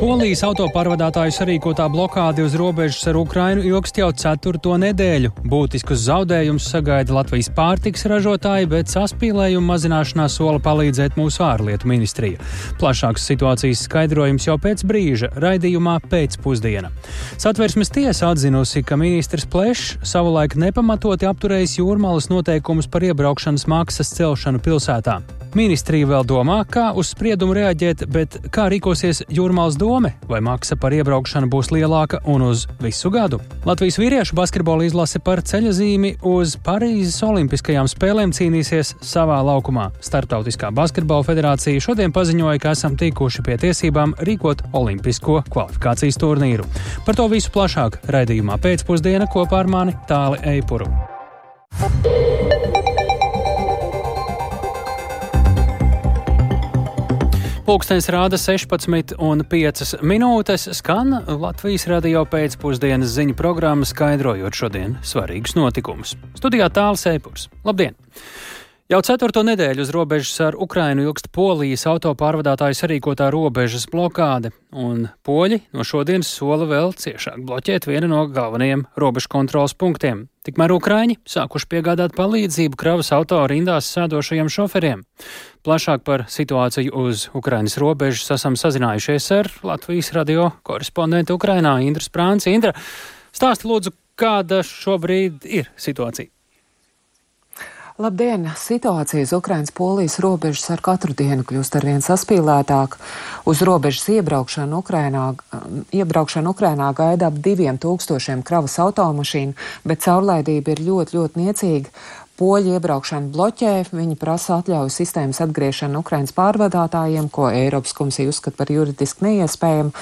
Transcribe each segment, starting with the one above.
Polijas autopārvadātāju sarīkotā blokāde uz robežas ar Ukrainu ilgst jau ceturto nedēļu. Būtiskus zaudējumus sagaida Latvijas pārtiks ražotāji, bet saspīlējumu mazināšanā sola palīdzēt mūsu ārlietu ministrija. Plašāks situācijas skaidrojums jau pēc brīža raidījumā pēcpusdiena. Satversmes tiesa atzinusi, ka ministrs Plešs savulaik nepamatoti apturējis jūrmalas noteikumus par iebraukšanas maksas celšanu pilsētā. Ministrija vēl domā, kā uz spriedumu reaģēt, bet kā rīkosies jūrmālas dome, vai maksa par iebraukšanu būs lielāka un uz visu gadu. Latvijas vīriešu basketbola izlase par ceļazīmi uz Parīzes Olimpiskajām spēlēm cīnīsies savā laukumā. Startautiskā basketbola federācija šodien paziņoja, ka esam tikuši pie tiesībām rīkot Olimpisko kvalifikācijas turnīru. Par to visu plašāk raidījumā pēcpusdiena kopā ar mani Tāli Eipuru. Pūkstens rāda 16,5 minūtes. Skan Latvijas radio pēcpusdienas ziņu programma, skaidrojot šodienas svarīgus notikumus. Studijā tālāk Sēpurs. Labdien! Jau ceturto nedēļu uz robežas ar Ukrainu ilgst Polijas autopārvadātāju sarīkotā robežas blokāde, un poļi no šodienas sola vēl ciešāk bloķēt vienu no galvenajiem robežu kontrols punktiem. Tikmēr Ukraiņi sākuši piegādāt palīdzību kravas auto rindās sēdošajiem šoferiem. Plašāk par situāciju uz Ukrainas robežas esam sazinājušies ar Latvijas radio korespondentu Ukrainā Indra Sprānci. Indra, stāsti lūdzu, kāda šobrīd ir situācija? Labdien! Situācija uz Ukrainas-Polijas robežas ar katru dienu kļūst arvien saspīlētāk. Uz robežas iebraukšanu Ukrainā, iebraukšanu Ukrainā gaida ap diviem tūkstošiem kravas automašīnu, bet caurlaidība ir ļoti, ļoti niecīga. Poļi iebraukšanu bloķē, viņi prasa atļauju sistēmas atgriešanu Ukrainas pārvadātājiem, ko Eiropas komisija uzskata par juridiski neiespējamu.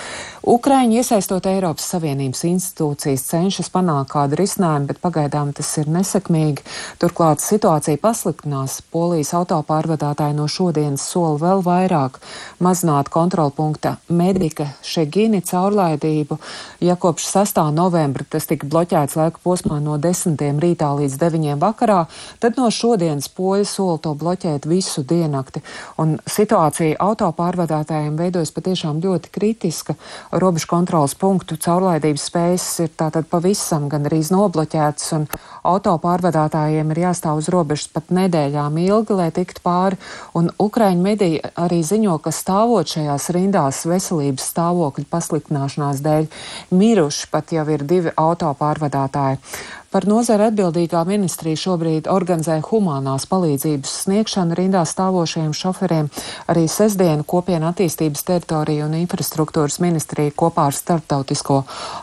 Ukraiņi iesaistot Eiropas Savienības institūcijas cenšas panākt kādu risinājumu, bet pagaidām tas ir nesekmīgi. Turklāt situācija pasliktinās. Polijas autopārvadātāji no šodienas sola vēl vairāk mazināt kontrolpunkta medika Šegini caurlaidību. Ja kopš 6. novembra tas tika bloķēts laika posmā no 10. rītā līdz 9. vakarā, Tad no šodienas poļi sola to bloķēt visu diennakti. Un situācija autopārvadātājiem veidojas patiešām ļoti kritiska. Robežu kontrolas punktu caurlaidības spējas ir tātad pavisam gan arī nobloķētas, un autopārvadātājiem ir jāstāv uz robežas pat nedēļām ilgi, lai tiktu pāri. Un Ukraiņu mediji arī ziņo, ka stāvot šajās rindās veselības stāvokļa pasliktināšanās dēļ miruši pat jau ir divi autopārvadātāji. Par nozara atbildīgā ministrija šobrīd organizē humanās palīdzības sniegšanu rindā stāvošajiem šoferiem. Arī sestdienu kopiena attīstības teritorija un infrastruktūras ministrija kopā ar Startautisko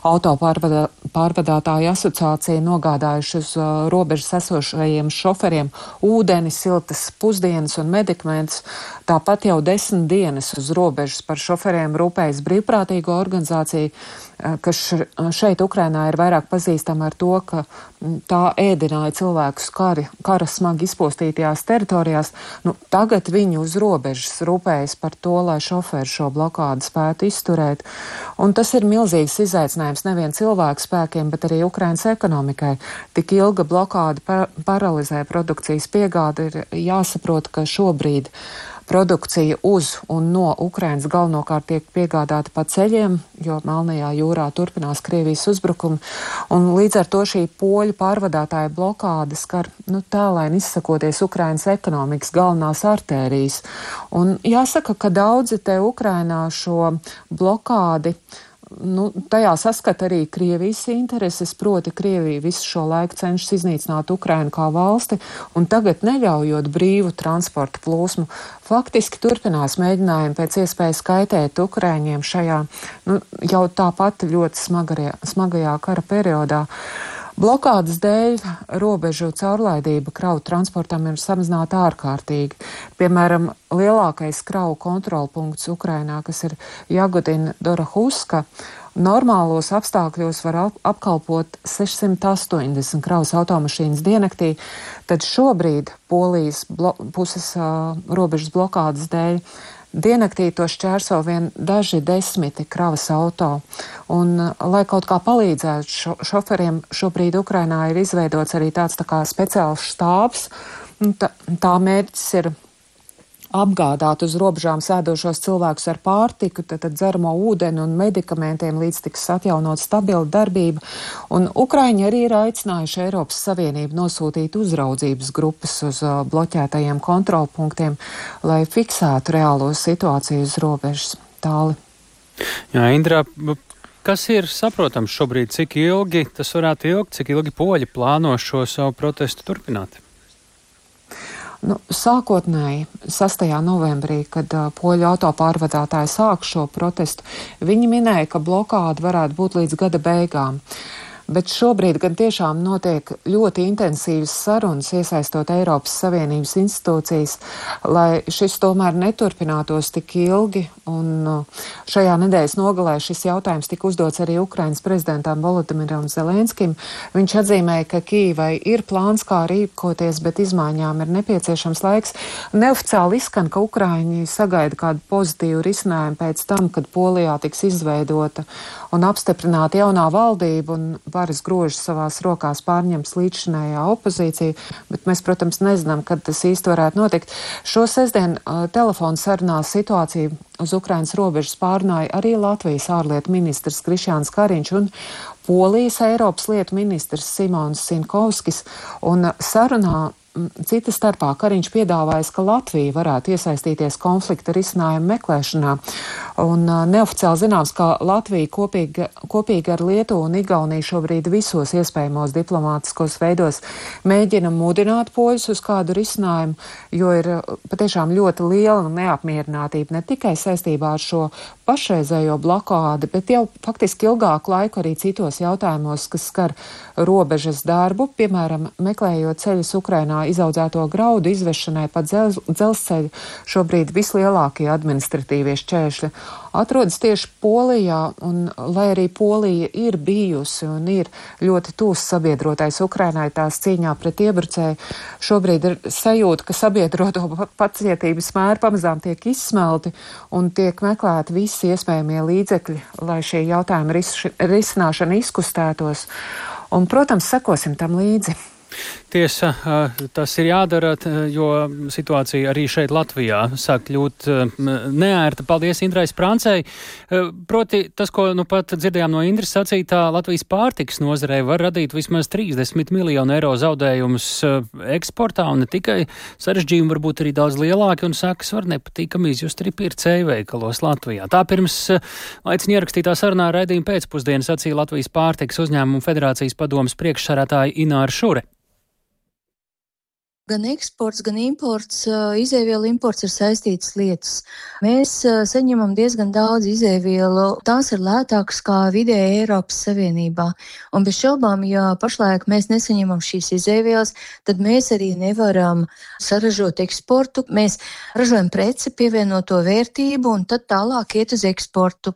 autopārvadātāju asociāciju nogādājuši uz uh, robežas esošajiem šoferiem ūdeni, siltas pusdienas un medikamentus. Tāpat jau desmit dienas uz robežas par šoferiem rūpējas brīvprātīgo organizāciju Eh, kas šeit Ukrainā ir vairāk pazīstama ar to, ka mm, tā ēdināja cilvēkus kari, kara smagi izpostītajās teritorijās. Nu, tagad viņi uz robežas rūpējas par to, lai šoferi šo blokādu spētu izturēt. Un tas ir milzīgs izaicinājums nevien cilvēku spēkiem, bet arī Ukrainas ekonomikai. Tik ilga blokāda par paralizē produkcijas piegādi ir jāsaprot, ka šobrīd Produkcija uz un no Ukrainas galvenokārt tiek piegādāta pa ceļiem, jo Melnajā jūrā turpinās Krievijas uzbrukumi, un līdz ar to šī poļu pārvadātāja blokāde skar, nu, tālaini izsakoties Ukrainas ekonomikas galvenās artērijas. Un jāsaka, ka daudzi te Ukrainā šo blokādi nu, tajā saskata arī Krievijas intereses, proti Krievija visu šo laiku cenšas iznīcināt Ukrainu kā valsti, un tagad neļaujot brīvu transporta plūsmu, faktiski turpinās mēģinājumi pēc iespējas skaitēt Ukraiņiem šajā nu, jau tāpat ļoti smagajā, smagajā kara periodā. Uh, Blokādes dēļ robežu caurlaidība kravu transportam ir samazināta ārkārtīgi. Piemēram, lielākais kravu kontrolpunkts Ukrainā, kas ir Jagodina Dorahuska, normālos apstākļos var apkalpot 680 kravas automašīnas diennaktī, tad šobrīd Polijas blo puses uh, robežas blokādes dēļ Dienaktī to šķērso vien daži desmiti kravas auto. Un, lai kaut kā palīdzētu šo, šoferiem, šobrīd Ukrainā ir izveidots arī tāds tā kā speciāls štābs. Tā, tā mērķis ir apgādāt uz robežām sēdošos cilvēkus ar pārtiku, tad, tad dzeramo ūdeni un medikamentiem līdz tiks atjaunot stabila darbība. Un Ukraiņi arī ir aicinājuši Eiropas Savienību nosūtīt uzraudzības grupas uz uh, bloķētajiem kontrolpunktiem, lai fiksētu reālo situāciju uz robežas tāli. Jā, Indra, kas ir saprotams šobrīd, cik ilgi tas varētu ilgt, cik ilgi poļi plāno šo savu protestu turpināt? Nu, sākotnēji 6. novembrī, kad uh, poļu autopārvadātāji sāk šo protestu, viņi minēja, ka blokāda varētu būt līdz gada beigām. Uh, bet šobrīd gan tiešām notiek ļoti intensīvas sarunas, iesaistot Eiropas Savienības institūcijas, lai šis tomēr neturpinātos tik ilgi. Un uh, šajā nedēļas nogalē šis jautājums tika uzdots arī Ukrainas prezidentam Volodimiram Zelenskim. Viņš atzīmēja, ka Kīvai ir plāns, kā rīkoties, bet izmaiņām ir nepieciešams laiks. Neoficiāli izskan, ka Ukraiņi sagaida kādu pozitīvu risinājumu pēc tam, kad Polijā tiks izveidota un apstiprināta jaunā valdība un varas grožus savās rokās pārņems līdzšinējā opozīcija, bet mēs, protams, nezinām, kad tas īsti varētu notikt. Šo sestdienu uh, telefonu sarunā situāciju uz Ukrainas robežas pārnāja arī Latvijas ārlietu ministrs Krišāns Kariņš un Polijas Eiropas lietu ministrs Simons Sinkovskis, un sarunā Cita starpā Kariņš piedāvājis, ka Latvija varētu iesaistīties konflikta risinājumu meklēšanā. Un neoficiāli zināms, ka Latvija kopīgi, kopīgi ar Lietuvu un Igauniju šobrīd visos iespējamos diplomātiskos veidos mēģina mudināt poļus uz kādu risinājumu, jo ir patiešām ļoti liela neapmierinātība ne tikai saistībā ar šo pašreizējo blokādi, bet jau faktiski ilgāku laiku arī citos jautājumos, kas skar robežas darbu, piemēram, meklējot ceļus Ukrainā izaudzēto graudu izvešanai pa dzelz, dzelzceļu. Šobrīd vislielākie administratīvie šķēršļi atrodas tieši Polijā, un lai arī Polija ir bijusi un ir ļoti tūs sabiedrotais Ukrainai tās cīņā pret iebrucēju, šobrīd ir sajūta, ka sabiedroto pacietības mēri pamazām tiek izsmelti un tiek meklēti visi iespējamie līdzekļi, lai šie jautājumi ris risināšana izkustētos. Un, protams, sekosim tam līdzi. Tiesa, tas ir jādara, jo situācija arī šeit Latvijā sāk kļūt neērta. Paldies Indrais Prancei. Proti, tas, ko nu pat dzirdējām no Indras sacītā, Latvijas pārtiks nozarei var radīt vismaz 30 miljonu eiro zaudējumus eksportā, un ne tikai sarežģījumi var būt arī daudz lielāki, un sākas var nepatīkami izjust arī pircēju veikalos Latvijā. Tā pirms laicini ierakstītā sarunā raidījuma pēcpusdienas sacīja Latvijas pārtiks uzņēmumu federācijas padomas priekšsarātāja Ināra Šure. Gan eksports, gan imports, izēvielu imports ir saistītas lietas. Mēs saņemam diezgan daudz izēvielu. Tās ir lētākas kā vidēji Eiropas Savienībā. Un bez šaubām, ja pašlaik mēs nesaņemam šīs izēvielas, tad mēs arī nevaram saražot eksportu. Mēs ražojam preci, pievienoto vērtību un tad tālāk iet uz eksportu.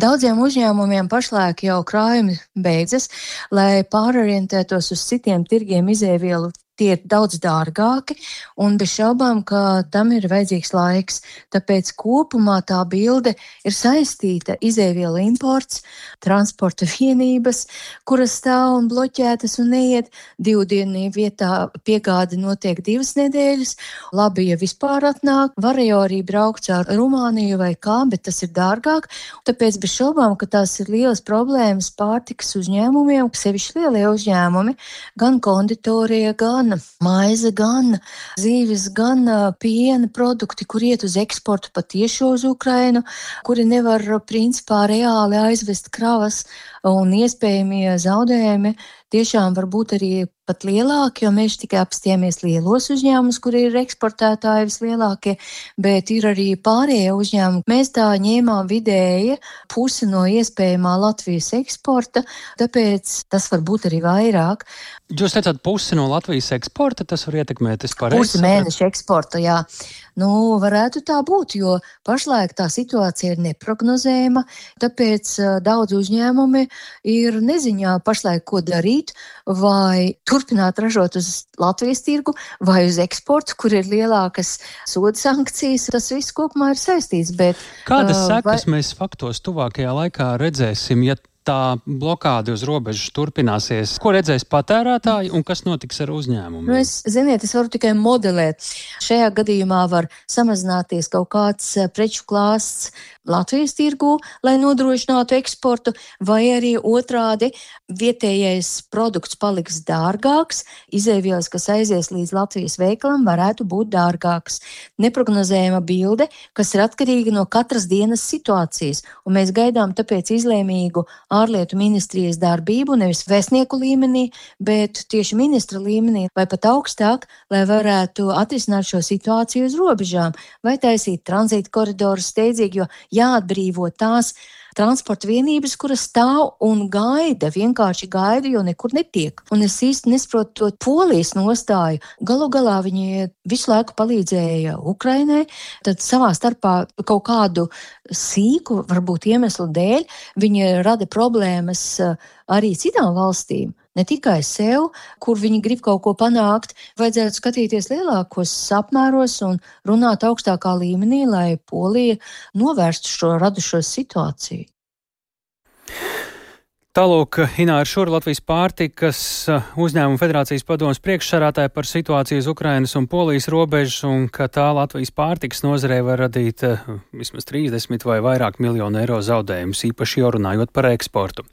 Daudziem uzņēmumiem pašlaik jau krājumi beidzas, lai pārorientētos uz citiem tirgiem izēvielu tie ir daudz dārgāki, un bez šaubām, ka tam ir vajadzīgs laiks. Tāpēc kopumā tā bilde ir saistīta izēvielu imports, transporta vienības, kuras stāv un bloķētas un neiet divu dienu vietā. Piegāde notiek divas nedēļas. Labi, ja vispār atnāk, var jau arī braukt caur Rumāniju vai kā, bet tas ir dārgāk. Tāpēc bez šaubām, ka tās ir lielas problēmas pārtikas uzņēmumiem, sevišķi lielie uzņēmumi, gan konditorie, gan gan maize, gan zīves, gan piena produkti, kur iet uz eksportu patiešo uz Ukrainu, kuri nevar principā reāli aizvest kravas un iespējamie zaudējumi tiešām var būt arī pat lielāki, jo mēs tikai apstījāmies lielos uzņēmumus, kur ir eksportētāji vislielākie, bet ir arī pārējie uzņēmumi. Mēs tā ņēmām vidēji pusi no iespējamā Latvijas eksporta, tāpēc tas var būt arī vairāk. Jūs teicāt, pusi no Latvijas eksporta, tas var ietekmēt vispār. Pusi mēneša eksporta, jā. Nu, varētu tā būt, jo pašlaik tā situācija ir neprognozējama, tāpēc daudz uzņēmumi ir neziņā pašlaik, ko darīt, vai turpināt ražot uz Latvijas tirgu, vai uz eksportu, kur ir lielākas soda sankcijas. Tas viss kopumā ir saistīts. Bet, Kādas uh, sekas vai... mēs faktos tuvākajā laikā redzēsim, ja tā blokāde uz robežas turpināsies, ko redzēs patērētāji un kas notiks ar uzņēmumu? Nu, es, ziniet, es varu tikai modelēt. Šajā gadījumā var samazināties kaut kāds preču klāsts Latvijas tirgū, lai nodrošinātu eksportu, vai arī otrādi vietējais produkts paliks dārgāks, izēvielas, kas aizies līdz Latvijas veikalam, varētu būt dārgāks. Neprognozējama bilde, kas ir atkarīga no katras dienas situācijas, un mēs gaidām tāpēc izlēmīgu ārlietu ministrijas darbību nevis vēstnieku līmenī, bet tieši ministra līmenī vai pat augstāk, lai varētu atrisināt šo situāciju uz robežām vai taisīt tranzīta koridorus steidzīgi, jo jāatbrīvo tās transporta vienības, kuras stāv un gaida, vienkārši gaida, jo nekur netiek. Un es īsti nesaprotu to polijas nostāju. Galu galā viņi visu laiku palīdzēja Ukrainai, tad savā starpā kaut kādu sīku, varbūt iemeslu dēļ, viņi rada problēmas eh, arī citām valstīm ne tikai sev, kur viņi grib kaut ko panākt, vajadzētu skatīties lielākos apmēros un runāt augstākā līmenī, lai Polija novērstu šo radušo situāciju. Tālūk, Ināra Šura, Latvijas pārtikas uh, uzņēmuma federācijas padomas priekšsarātāja par situāciju uz Ukrainas un Polijas robežas un ka tā Latvijas pārtikas nozarē var radīt uh, vismaz 30 vai vairāk miljonu eiro zaudējumus, īpaši jau runājot par eksportu.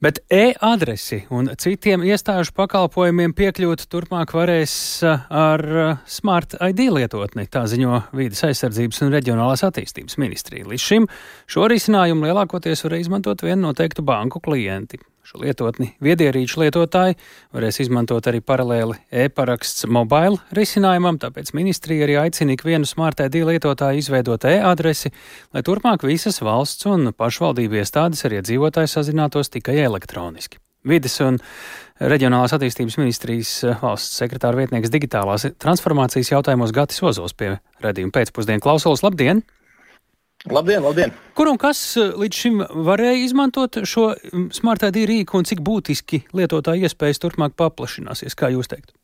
Bet e-adresi un citiem iestāžu pakalpojumiem piekļūt turpmāk varēs uh, ar uh, Smart ID lietotni, tā ziņo Vīdes aizsardzības un reģionālās attīstības ministrija. Līdz šim šo risinājumu lielākoties var izmantot vienu noteiktu banku klienti. Šo lietotni viedierīču lietotāji varēs izmantot arī paralēli e-paraksts mobile risinājumam, tāpēc ministrija arī aicina ikvienu Smart ID lietotāju izveidot e-adresi, lai turpmāk visas valsts un pašvaldību iestādes ar iedzīvotāju sazinātos tikai elektroniski. Vides un reģionālās attīstības ministrijas valsts sekretāra vietnieks digitālās transformācijas jautājumos Gatis Ozols pie redzījuma pēcpusdienu klausulas. Labdien! Labdien, labdien! Kur un kas eh, līdz šim varēja izmantot šo mm, smart ID rīku un cik būtiski lietotāju iespējas turpmāk paplašināsies, kā jūs teikt?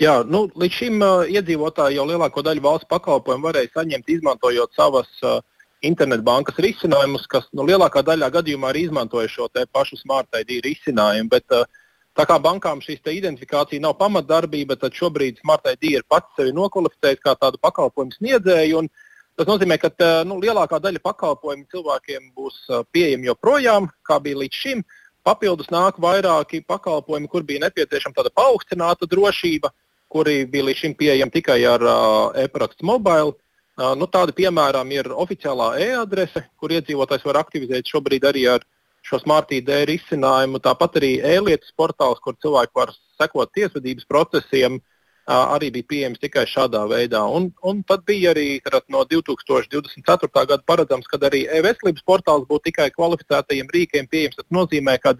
Jā, nu, līdz šim uh, iedzīvotāji jau lielāko daļu valsts pakalpojumu varēja saņemt, izmantojot savas uh, internetbankas risinājumus, kas nu, lielākā daļā gadījumā arī izmantoja šo pašu smart ID risinājumu. Bet, uh, tā kā bankām šīs identifikācija nav pamatdarbība, tad šobrīd smart ID ir pats sevi nokvalificējis kā tādu pakalpojumu sniedzēju. Un, Tas nozīmē, ka nu, lielākā daļa pakalpojumu cilvēkiem būs pieejami joprojām, kā bija līdz šim. Papildus nāk vairāki pakalpojumi, kur bija nepieciešama tāda paaugstināta drošība, kuri bija līdz šim pieejami tikai ar uh, e-parakstu mobile. Uh, nu, tādi piemēram ir oficiālā e-adrese, kur iedzīvotājs var aktivizēt šobrīd arī ar šo smart ID risinājumu. Tāpat arī e-lietas portāls, kur cilvēki var sekot tiesvedības procesiem, arī bija pieejams tikai šādā veidā. Un, un tad bija arī tad, no 2024. gada paredzams, ka arī e-veselības portāls būtu tikai kvalificētajiem rīkiem pieejams. Tas nozīmē, ka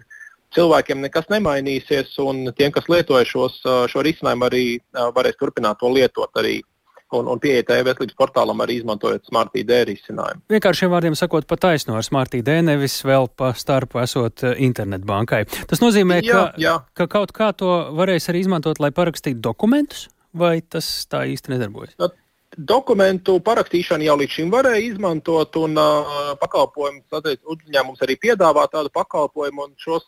cilvēkiem nekas nemainīsies, un tiem, kas lietoja šos, šo risinājumu, arī varēs turpināt to lietot arī un, un pieiet e-veselības portālam arī izmantojot Smart ID risinājumu. Vienkāršiem vārdiem sakot, pa taisno ar Smart ID, nevis vēl pa starpu esot eh, internetbankai. Tas nozīmē, jā, ka, jā. ka kaut kā to varēs arī izmantot, lai parakstītu dokumentus, vai tas tā īsti nedarbojas? Tad, Dokumentu parakstīšanu jau līdz šim varēja izmantot, un uh, pakalpojums uzņēmums arī piedāvā tādu pakalpojumu. Šos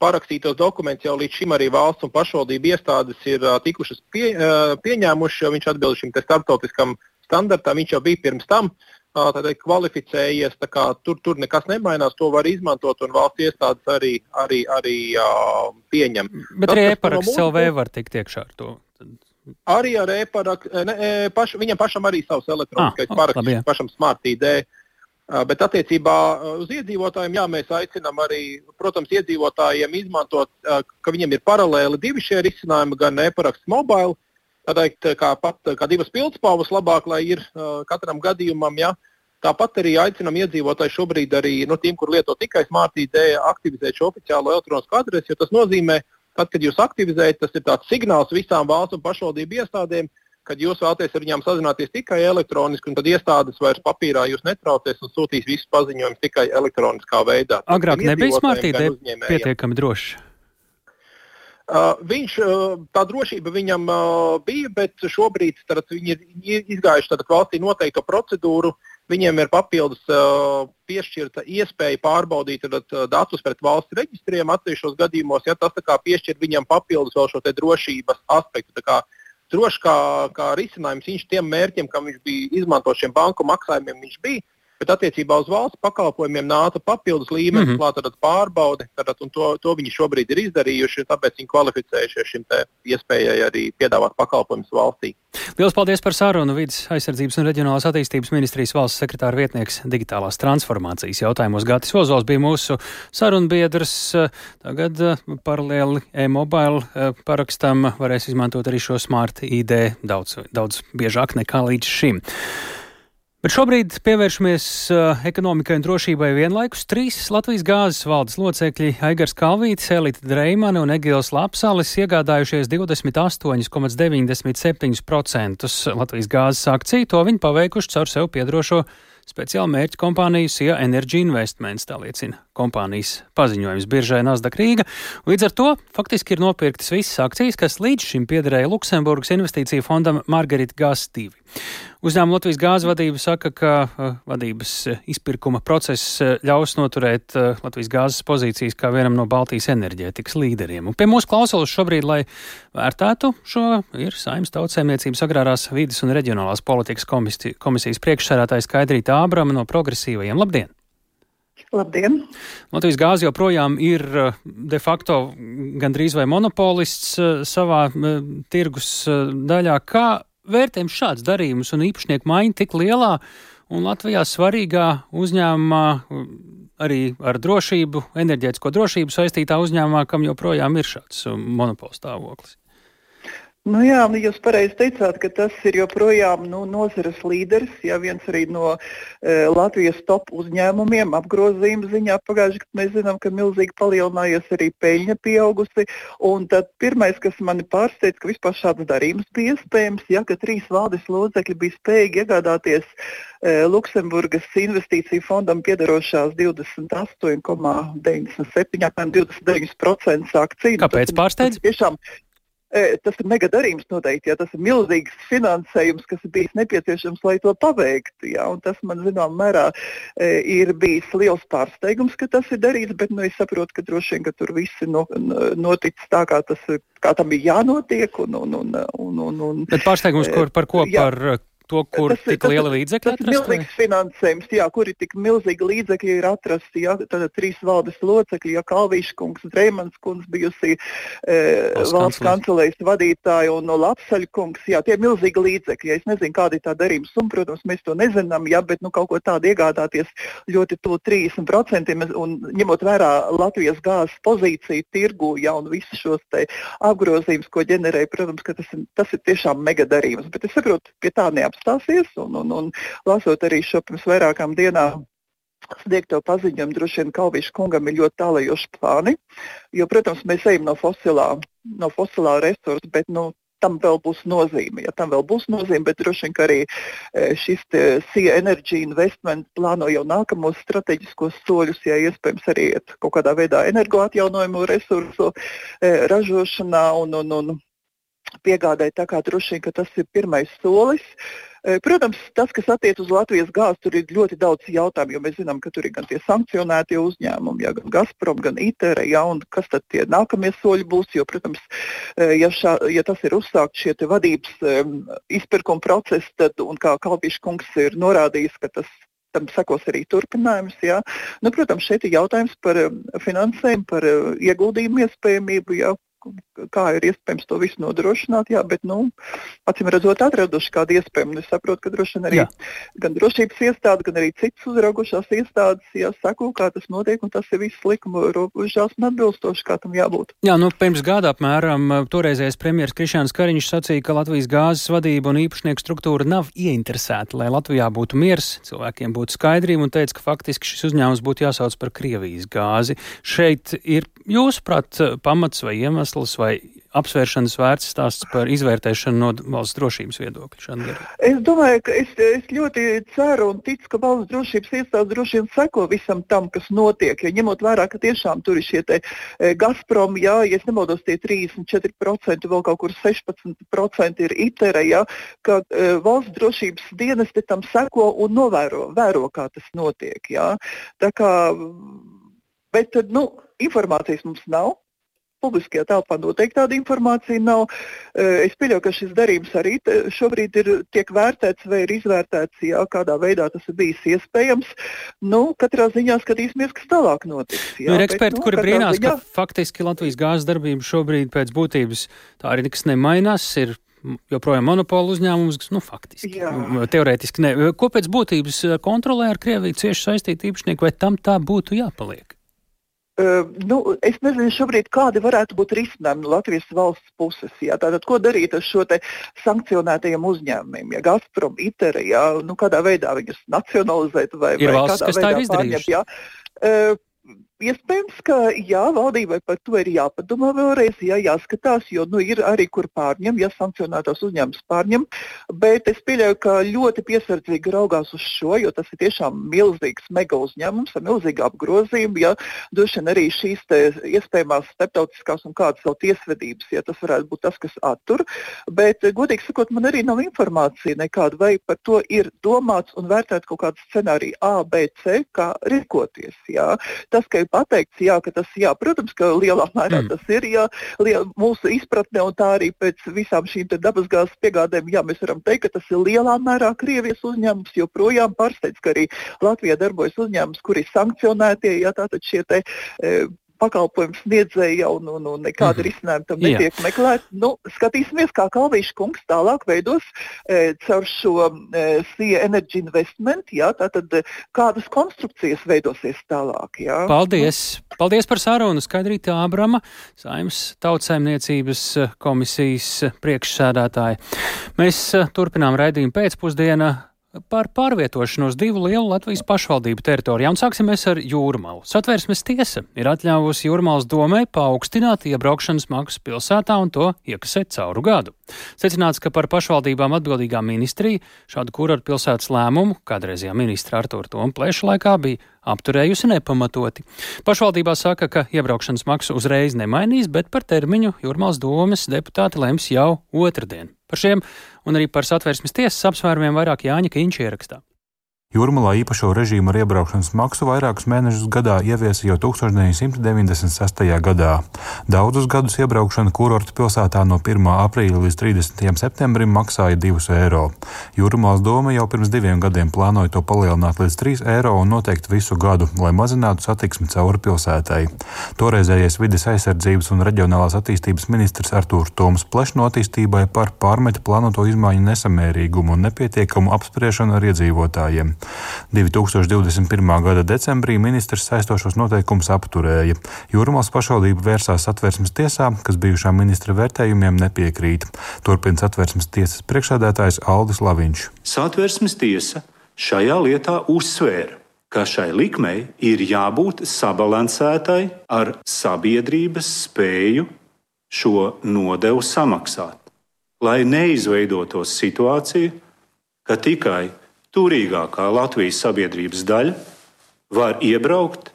parakstītos dokumentus jau līdz šim arī valsts un pašvaldību iestādes ir uh, tikušas pie, uh, pieņēmušas, jo viņš atbilst šim starptautiskam standartam. Viņš jau bija pirms tam uh, teikt, kvalificējies, kā, tur, tur nekas nemainās, to var izmantot un valsts iestādes arī, arī, arī uh, pieņem. Bet arī e-paraksts LV var tikt iekšā ar to. Arī ar e-parakstu, paš, viņam pašam arī savs elektroniskais ah, paraksts, pašam smart ID. Uh, Bet attiecībā uz iedzīvotājiem, jā, mēs aicinām arī, protams, iedzīvotājiem izmantot, ka viņiem ir paralēli divi šie risinājumi, gan e-paraksts mobile, teikt, kā, pat, kā divas pildspalvas labāk, lai ir katram gadījumam. Ja. Tāpat arī aicinām iedzīvotājus šobrīd arī no tiem, kur lieto tikai Smart ID, aktivizēt šo oficiālo elektronisko adresi, jo tas nozīmē, tad, kad jūs aktivizējat, tas ir tāds signāls visām valsts un pašvaldību iestādēm, kad jūs vēlaties ar viņiem sazināties tikai elektroniski, un tad iestādes vairs papīrā jūs netraucēs un sūtīs visus paziņojumus tikai elektroniskā veidā. Agrāk nebija smartīte pietiekami droši. Uh, viņš, uh, tā drošība viņam uh, bija, bet šobrīd tad, viņi ir izgājuši valstī noteikto procedūru. viņiem ir papildus uh, piešķirta iespēja pārbaudīt tad, datus pret valsts reģistriem atsevišķos gadījumos, ja tas piešķir viņam papildus vēl šo drošības aspektu. Droši kā, kā risinājums viņš tiem mērķiem, kam viņš bija izmantojis šiem banku maksājumiem, viņš bija bet attiecībā uz valsts pakalpojumiem nāca papildus līmenis, mm -hmm. klāta pārbaude, tad, un to, to viņi šobrīd ir izdarījuši, tāpēc viņi kvalificējušies šim iespējai arī piedāvāt pakalpojumus valstī. Lielas paldies par sarunu. Vides aizsardzības un reģionālās attīstības ministrijas valsts sekretāra vietnieks digitālās transformācijas jautājumos Gatis Ozols bija mūsu sarunbiedrs. Tagad eh, paralēli e-mobile eh, parakstam varēs izmantot arī šo smart ID daudz, daudz biežāk nekā līdz šim. Bet šobrīd pievēršamies uh, ekonomikai un drošībai vienlaikus. Trīs Latvijas gāzes valdes locekļi - Aigars Kalvītis, Elita Dreimane un Egils Lapsalis - iegādājušies 28,97% Latvijas gāzes akciju. To viņi paveikuši caur sev piedrošo speciālu mērķu kompāniju SIA Energy Investments, tā liecina kompānijas paziņojums biržai Nasdaq Rīga. Līdz ar to faktiski ir nopirktas visas akcijas, kas līdz šim piederēja Luksemburgas investīciju fondam Margarita 2. Uzņēmuma Latvijas gāzes vadība saka, ka uh, vadības uh, izpirkuma process uh, ļaus noturēt Latvijas gāzes pozīcijas kā vienam no Baltijas enerģētikas līderiem. Un pie mūsu klausulas šobrīd, lai vērtētu šo, ir Saimnes tautsēmniecības agrārās vidas un reģionālās politikas komisijas, priekšsērātājs Skaidrīta Ābrama no progresīvajiem. Labdien! Labdien! Latvijas gāze joprojām ir de facto gandrīz vai monopolists savā tirgus daļā. Kā vērtējam šāds darījums un īpašnieku maiņa tik lielā un Latvijā svarīgā uzņēmumā, arī ar drošību, enerģētisko drošību saistītā uzņēmumā, kam joprojām ir šāds monopols stāvoklis? Nu jā, nu jūs pareizi teicāt, ka tas ir joprojām nu, nozares līderis, ja viens arī no e, Latvijas top uzņēmumiem apgrozījuma ziņā. Pagājušajā gadā mēs zinām, ka milzīgi palielinājies arī peļņa pieaugusi. Un tad pirmais, kas mani pārsteidz, ka vispār šāds darījums bija iespējams, ja ka trīs valdes locekļi bija spējīgi iegādāties e, Luksemburgas investīciju fondam piedarošās 28,97, apmēram 29% akciju. Kāpēc pārsteidz? Tiešām Tas ir mega darījums noteikti, ja tas ir milzīgs finansējums, kas ir bijis nepieciešams, lai to paveiktu. Ja, tas man zināmā mērā ir bijis liels pārsteigums, ka tas ir darīts, bet nu, es saprotu, ka droši vien ka tur viss ir no, noticis tā, kā tas kā tam bija jānotiek. Un, un, un, un, un, bet pārsteigums, kur, par ko? Jā. Par to, kur tas, tik liela līdzekļa atrast? Tas ir milzīgs finansējums, jā, kur ir tik milzīgi līdzekļi ir atrasti, jā, tad trīs valdes locekļi, jā, Kalvīša kungs, Dreimans kungs, bijusi e, valsts kancelējas vadītāja un no Lapsaļa kungs, jā, tie ir milzīgi līdzekļi, ja es nezinu, kāda ir tā darījuma summa, protams, mēs to nezinām, jā, bet, nu, kaut ko tādu iegādāties ļoti to 30% un ņemot vērā Latvijas gāzes pozīciju tirgu, jā, un visus šos te apgrozījumus, ko ģenerēja, protams, ka tas, tas ir tiešām mega darījums, bet es saprotu, pie tā neapstāties apstāsies. Un, un, un lasot arī šo pirms vairākām dienām sniegto paziņojumu, droši vien Kalvīša kungam ir ļoti tālajoši plāni. Jo, protams, mēs ejam no fosilā, no fosilā resursa, bet nu, tam vēl būs nozīme. Ja tam vēl būs nozīme, bet droši vien arī e, šis SIA Energy Investment plāno jau nākamos strateģiskos soļus, ja iespējams arī iet kaut kādā veidā energoatjaunojumu resursu e, ražošanā un, un, un piegādai. Tā kā droši vien tas ir pirmais solis. Eh, protams, tas, kas attiecas uz Latvijas gāzi, tur ir ļoti daudz jautājumu, jo mēs zinām, ka tur ir gan tie sankcionētie uzņēmumi, ja, gan Gazprom, gan ITER, ja, un kas tad tie nākamie soļi būs. Jo, protams, eh, ja, šā, ja tas ir uzsākts šie vadības um, izpirkuma procesi, tad, un kā Kalpīša kungs ir norādījis, ka tas tam sekos arī turpinājums. Jā. Nu, protams, šeit ir jautājums par finansējumu, par ieguldījumu iespējamību, jā, kā ir iespējams to visu nodrošināt, jā, bet, nu, acīm redzot, atraduši kādu iespēju. Es saprotu, ka droši vien arī jā. gan drošības iestāde, gan arī citas uzraugošās iestādes jāsako, kā tas notiek, un tas ir viss likuma robežās un atbilstoši, kā tam jābūt. Jā, nu, pirms gada apmēram toreizējais premjeras Krišāns Kariņš sacīja, ka Latvijas gāzes vadība un īpašnieku struktūra nav ieinteresēta, lai Latvijā būtu miers, cilvēkiem būtu skaidrība un teica, ka faktiski šis uzņēmums būtu jāsauc par Krievijas gāzi. Šeit ir jūsuprāt pamats vai iemesls iemesls vai apsvēršanas vērts stāsts par izvērtēšanu no valsts drošības viedokļa? Es domāju, ka es, es ļoti ceru un ticu, ka valsts drošības iestādes droši vien seko visam tam, kas notiek. Ja ņemot vērā, ka tiešām tur ir šie te, e, Gazprom, jā, ja es nemaldos, tie 34%, vēl kaut kur 16% ir ITERA, jā, ka e, valsts drošības dienesti tam seko un novēro, vēro, kā tas notiek. Jā. Tā kā, bet, nu, informācijas mums nav. Publiskajā telpā noteikti tāda informācija nav. Es pieļauju, ka šis darījums arī šobrīd ir tiek vērtēts vai ir izvērtēts, jā, kādā veidā tas ir bijis iespējams. Nu, katrā ziņā skatīsimies, kas tālāk notiks. Jā, nu, ir eksperti, bet, nu, kuri brīnās, ziņā... ka faktiski Latvijas gāzes darbība šobrīd pēc būtības tā arī nekas nemainās. Ir joprojām monopola uzņēmums, nu, faktiski. Jā. Teorētiski ne. Ko pēc būtības kontrolē ar Krieviju cieši saistīti īpašnieki, vai tam tā būtu jāpaliek? Uh, nu, es nezinu, šobrīd, kādi varētu būt risinājumi no Latvijas valsts puses. Jā. Tātad, ko darīt ar šo sankcionētajiem uzņēmumiem? Ja Gazprom, ITER, jā, nu, kādā veidā viņus nacionalizēt vai, vai valsts, kādā veidā pārņemt? Jā. Uh, Iespējams, ka jā, valdībai par to ir jāpadomā vēlreiz, jā, jāskatās, jo nu, ir arī kur pārņem, ja sankcionētos uzņēmums pārņem. Bet es pieļauju, ka ļoti piesardzīgi raugās uz šo, jo tas ir tiešām milzīgs mega uzņēmums ar milzīgu apgrozījumu. Ja, droši vien arī šīs iespējamās starptautiskās un kādas vēl tiesvedības, ja tas varētu būt tas, kas attur. Bet, godīgi sakot, man arī nav informācija nekāda, vai par to ir domāts un vērtēts kaut kāds scenārija A, B, C, kā rīkoties. Jā. Tas, ka pateikts, jā, ka tas, jā, protams, ka lielā mērā mm. tas ir, jā, liel, mūsu izpratne un tā arī pēc visām šīm dabasgāzes piegādēm, jā, mēs varam teikt, ka tas ir lielā mērā Krievijas uzņēmums, joprojām pārsteidz, ka arī Latvijā darbojas uzņēmums, kuri ir sankcionētie, jā, tātad šie te, e, pakalpojumu sniedzēja un, un, un nekāda mm -hmm. risinājuma tam netiek Jā. meklēta. Nu, skatīsimies, kā Kalvīša kungs tālāk veidos e, caur šo e, SIA Energy Investment, jā, tātad e, kādas konstrukcijas veidosies tālāk. Jā. Paldies! Paldies par sarunu Skaidrītā Abrama, Saimas tautsaimniecības e, komisijas priekšsēdētāja. Mēs e, turpinām raidījumu pēcpusdienā par pārvietošanos divu lielu Latvijas pašvaldību teritorijā, un sāksim mēs ar Jūrmalu. Satversmes tiesa ir atļāvusi Jūrmalas domē paaugstināt iebraukšanas maksu pilsētā un to iekasēt cauru gadu. Secināts, ka par pašvaldībām atbildīgā ministrija šādu kurortu pilsētas lēmumu kādreizajā ministra Artur Tomu plēša laikā bija apturējusi nepamatoti. Pašvaldībā saka, ka iebraukšanas maksu uzreiz nemainīs, bet par termiņu Jūrmālas domas deputāti lems jau otrdien. Par šiem un arī par satversmes tiesas apsvērumiem vairāk Jāņa Kīņš ierakstā. Jūrmalā īpašo režīmu ar iebraukšanas maksu vairākus mēnešus gadā ieviesa jau 1996. gadā. Daudzus gadus iebraukšana kurorta pilsētā no 1. aprīļa līdz 30. septembrim maksāja 2 eiro. Jūrmālas doma jau pirms diviem gadiem plānoja to palielināt līdz 3 eiro un noteikti visu gadu, lai mazinātu satiksmi cauri pilsētai. Toreizējais vides aizsardzības un reģionālās attīstības ministrs Artūrs Toms plešno attīstībai par pārmeta plānoto izmaiņu nesamērīgumu un nepietiekamu apspriešanu ar iedzīvotājiem. 2021. gada decembrī ministrs saistošos noteikumus apturēja. Jūrmālas pašvaldība vērsās satversmes tiesā, kas bijušā ministra vērtējumiem nepiekrīt. Turpina satversmes tiesas priekšsēdētājs Aldis Laviņš. Satversmes tiesa šajā lietā uzsvēra, ka šai likmei ir jābūt sabalansētai ar sabiedrības spēju šo nodevu samaksāt, lai neizveidotos situācija, ka tikai turīgākā Latvijas sabiedrības daļa var iebraukt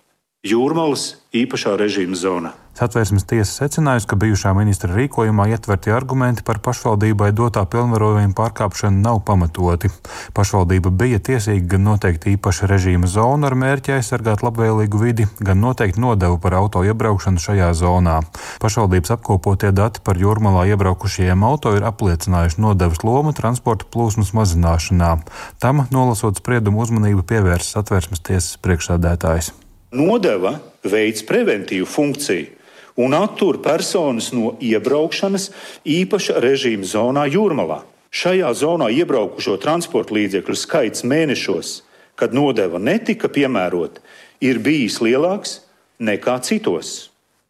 jūrmālas īpašā režīma zonā. Satvērsmes tiesa secinājusi, ka bijušā ministra rīkojumā ietverti argumenti par pašvaldībai dotā pilnvarojuma pārkāpšanu nav pamatoti. Pašvaldība bija tiesīga gan noteikt īpaša režīma zonu ar mērķi aizsargāt labvēlīgu vidi, gan noteikt nodevu par auto iebraukšanu šajā zonā. Pašvaldības apkopotie dati par jūrmalā iebraukušajiem auto ir apliecinājuši nodevas lomu transporta plūsmas mazināšanā. Tam, nolasot spriedumu, uzmanību pievērsa satvērsmes tiesas priekšsādētājs. Nodeva veids preventīvu funkciju un attur personas no iebraukšanas īpaša režīma zonā Jūrmalā. Šajā zonā iebraukušo transporta līdzekļu skaits mēnešos, kad nodeva netika piemērota, ir bijis lielāks nekā citos.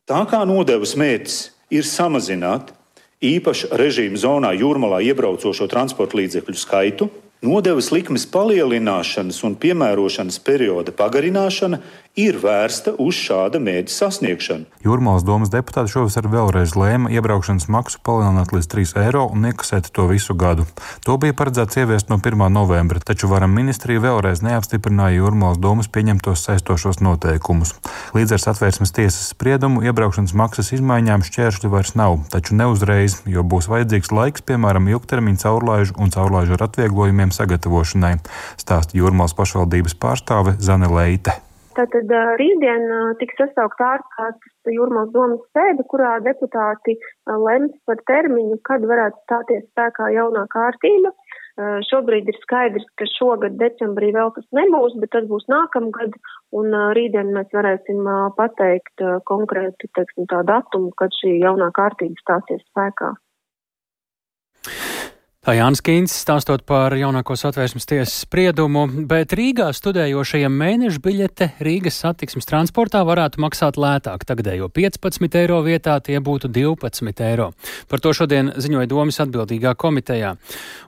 Tā kā nodevas mērķis ir samazināt īpaša režīma zonā Jūrmalā iebraucošo transporta līdzekļu skaitu, Nodevas likmes palielināšanas un piemērošanas perioda pagarināšana ir vērsta uz šāda mērķa sasniegšanu. Jūrmālas domas deputāti šovasar vēlreiz lēma iebraukšanas maksu palielināt līdz 3 eiro un iekasēt to visu gadu. To bija paredzēts ieviest no 1. novembra, taču varam ministrija vēlreiz neapstiprināja Jūrmālas domas pieņemtos saistošos noteikumus. Līdz ar satvērsmes tiesas spriedumu iebraukšanas maksas izmaiņām šķēršļi vairs nav, taču ne uzreiz, jo būs vajadzīgs laiks, piemēram, ilgtermiņa caurlaižu un caurlaižu ar atvieglojumiem sagatavošanai, stāsta Jūrmālas pašvaldības pārstāve Zane Leite. Tātad rītdien tiks sasaukt ārkārtas jūrmās domas sēde, kurā deputāti lems par termiņu, kad varētu stāties spēkā jaunā kārtība. Šobrīd ir skaidrs, ka šogad decembrī vēl tas nebūs, bet tas būs nākamgad, un rītdien mēs varēsim pateikt konkrētu, teiksim, tā datumu, kad šī jaunā kārtība stāsies spēkā. Tā Jānis Kīns stāstot par jaunāko satvērsmes tiesas spriedumu, bet Rīgā studējošajiem mēnešu biļete Rīgas satiksmes transportā varētu maksāt lētāk. Tagadējo 15 eiro vietā tie būtu 12 eiro. Par to šodien ziņoja domas atbildīgā komitejā.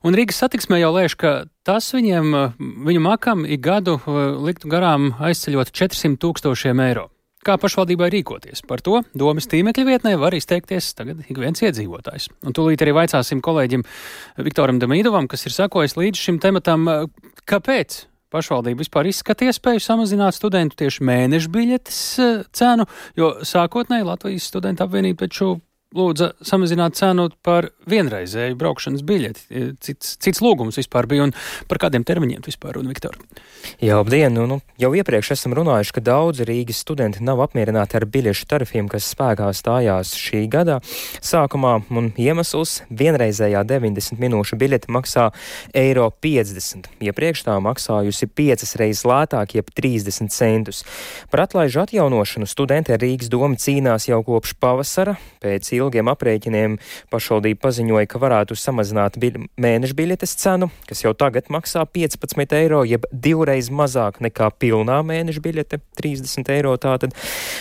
Un Rīgas satiksmē jau lēš, ka tas viņiem, viņu makam ik gadu eh, liktu garām aizceļot 400 tūkstošiem eiro. Kā pašvaldībai rīkoties? Par to domas tīmekļa vietnē var izteikties tagad ik viens iedzīvotājs. Un tūlīt arī vaicāsim kolēģim Viktoram Damīdovam, kas ir sakojis līdz šim tematam, kāpēc pašvaldība vispār izskata iespēju samazināt studentu tieši mēnešu biļetes eh, cenu, jo sākotnēji Latvijas studentu apvienība taču lūdza samazināt cenu par vienreizēju braukšanas biļeti. Cits, cits lūgums vispār bija un par kādiem termiņiem vispār un Viktor. Jā, labdien! Nu, nu, jau iepriekš esam runājuši, ka daudzi Rīgas studenti nav apmierināti ar biļešu tarifiem, kas spēkā stājās šī gada sākumā, un iemesls vienreizējā 90 minūšu biļete maksā eiro 50. Iepriekš tā maksājusi 5 reizes lētāk, jeb 30 centus. Par atlaižu atjaunošanu studenti Rīgas doma cīnās jau kopš pavasara. Pēc ilgiem aprēķiniem pašvaldība paziņoja, ka varētu samazināt biļ mēneša biļetes cenu, kas jau tagad maksā 15 eiro, jeb divreiz mazāk nekā pilnā mēneša biļete - 30 eiro. Tātad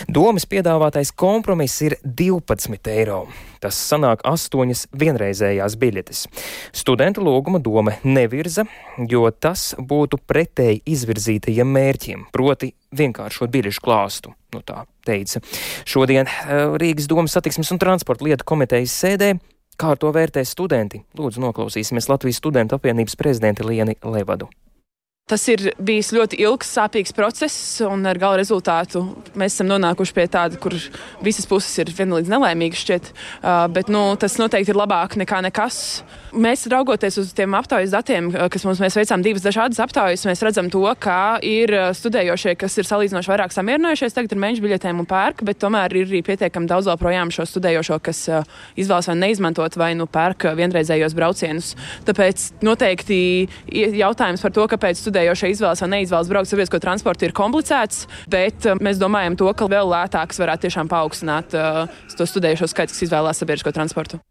domas piedāvātais kompromiss ir 12 eiro. Tas sanāk astoņas vienreizējās biļetes. Studentu lūguma doma nevirza, jo tas būtu pretēji izvirzītajiem mērķiem, proti vienkāršot biļešu klāstu. Nu, tā teica šodien eh, Rīgas domas satiksmes un transporta lietu komitejas sēdē. Kā to vērtē studenti? Lūdzu, noklausīsimies Latvijas studentu apvienības prezidenti Lieni Levadu. Tas ir bijis ļoti ilgs, sāpīgs process, un ar gala rezultātu mēs esam nonākuši pie tāda, kur visas puses ir vienlīdz nelaimīgas. Šķiet. Uh, bet nu, tas noteikti ir labāk nekā nekas. Mēs raugoties uz tiem aptaujas datiem, kas mums mēs veicām divas dažādas aptaujas, mēs redzam to, ka ir studējošie, kas ir salīdzinoši vairāk samierinājušies tagad ar mēnešu biļetēm un pērk, bet tomēr ir arī pietiekami daudz vēl projām šo studējošo, kas izvēlas vai neizmantot vai nu pērk vienreizējos braucienus. Tāpēc noteikti jautājums par to, kāpēc studējošie studējošie izvēlas vai neizvēlas braukt sabiedrisko transportu, ir komplicēts, bet uh, mēs domājam to, ka vēl lētāks varētu tiešām paaugstināt uh, to studējošo skaitu, kas izvēlās sabiedrisko transportu.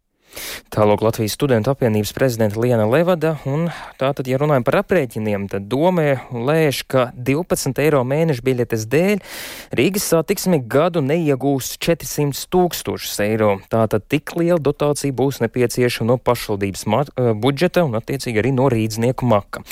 Tālāk Latvijas studentu apvienības prezidenta Liena Levada, un tātad, ja runājam par aprēķiniem, tad domē lēš, ka 12 eiro mēneša biļetes dēļ Rīgas satiksmi gadu neiegūs 400 tūkstošus eiro. Tātad tik liela dotācija būs nepieciešama no pašvaldības eh, budžeta un attiecīgi arī no rīdznieku maka.